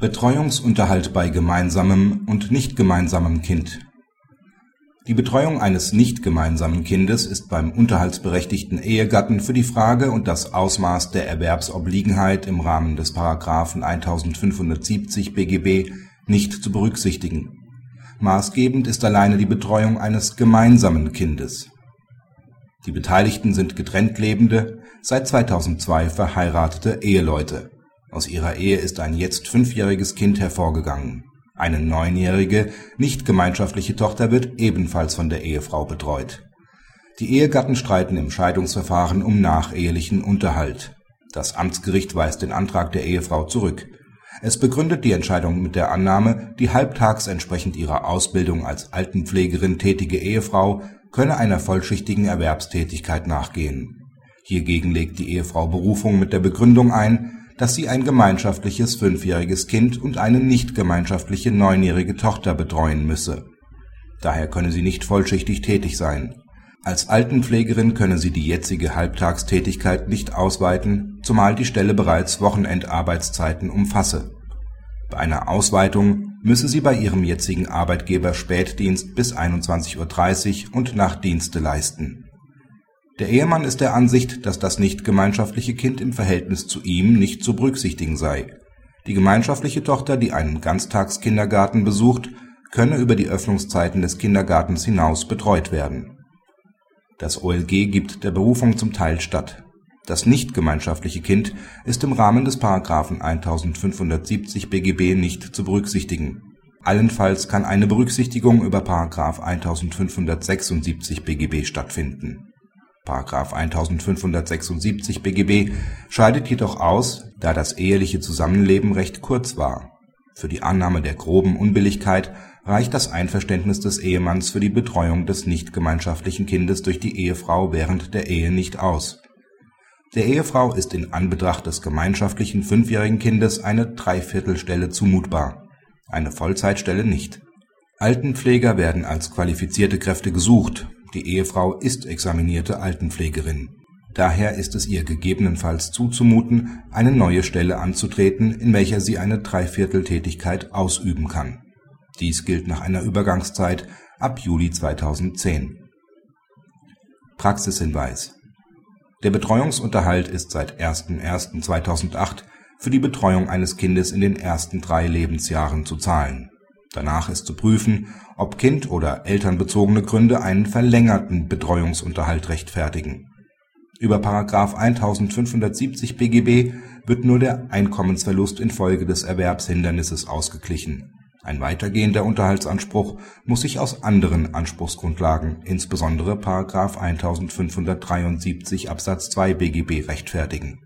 Betreuungsunterhalt bei gemeinsamem und nicht gemeinsamem Kind Die Betreuung eines nicht gemeinsamen Kindes ist beim unterhaltsberechtigten Ehegatten für die Frage und das Ausmaß der Erwerbsobliegenheit im Rahmen des § 1570 BGB nicht zu berücksichtigen. Maßgebend ist alleine die Betreuung eines gemeinsamen Kindes. Die Beteiligten sind getrennt lebende, seit 2002 verheiratete Eheleute aus ihrer Ehe ist ein jetzt fünfjähriges Kind hervorgegangen. Eine neunjährige, nicht gemeinschaftliche Tochter wird ebenfalls von der Ehefrau betreut. Die Ehegatten streiten im Scheidungsverfahren um nachehelichen Unterhalt. Das Amtsgericht weist den Antrag der Ehefrau zurück. Es begründet die Entscheidung mit der Annahme, die halbtags entsprechend ihrer Ausbildung als Altenpflegerin tätige Ehefrau könne einer vollschichtigen Erwerbstätigkeit nachgehen. Hiergegen legt die Ehefrau Berufung mit der Begründung ein dass sie ein gemeinschaftliches fünfjähriges Kind und eine nicht gemeinschaftliche neunjährige Tochter betreuen müsse. Daher könne sie nicht vollschichtig tätig sein. Als Altenpflegerin könne sie die jetzige Halbtagstätigkeit nicht ausweiten, zumal die Stelle bereits Wochenendarbeitszeiten umfasse. Bei einer Ausweitung müsse sie bei ihrem jetzigen Arbeitgeber Spätdienst bis 21.30 Uhr und Nachtdienste leisten der Ehemann ist der Ansicht, dass das nicht gemeinschaftliche Kind im Verhältnis zu ihm nicht zu berücksichtigen sei. Die gemeinschaftliche Tochter, die einen Ganztagskindergarten besucht, könne über die Öffnungszeiten des Kindergartens hinaus betreut werden. Das OLG gibt der Berufung zum Teil statt. Das nicht gemeinschaftliche Kind ist im Rahmen des § 1570 BGB nicht zu berücksichtigen. Allenfalls kann eine Berücksichtigung über § 1576 BGB stattfinden § 1576 BGB scheidet jedoch aus, da das eheliche Zusammenleben recht kurz war. Für die Annahme der groben Unbilligkeit reicht das Einverständnis des Ehemanns für die Betreuung des nicht gemeinschaftlichen Kindes durch die Ehefrau während der Ehe nicht aus. Der Ehefrau ist in Anbetracht des gemeinschaftlichen fünfjährigen Kindes eine Dreiviertelstelle zumutbar, eine Vollzeitstelle nicht. Altenpfleger werden als qualifizierte Kräfte gesucht die Ehefrau ist examinierte Altenpflegerin. Daher ist es ihr gegebenenfalls zuzumuten, eine neue Stelle anzutreten, in welcher sie eine Dreivierteltätigkeit ausüben kann. Dies gilt nach einer Übergangszeit ab Juli 2010. Praxishinweis Der Betreuungsunterhalt ist seit 01.01.2008 für die Betreuung eines Kindes in den ersten drei Lebensjahren zu zahlen Danach ist zu prüfen, ob kind oder elternbezogene Gründe einen verlängerten Betreuungsunterhalt rechtfertigen. Über § 1570 BGB wird nur der Einkommensverlust infolge des Erwerbshindernisses ausgeglichen. Ein weitergehender Unterhaltsanspruch muss sich aus anderen Anspruchsgrundlagen, insbesondere § 1573 Absatz 2 BGB rechtfertigen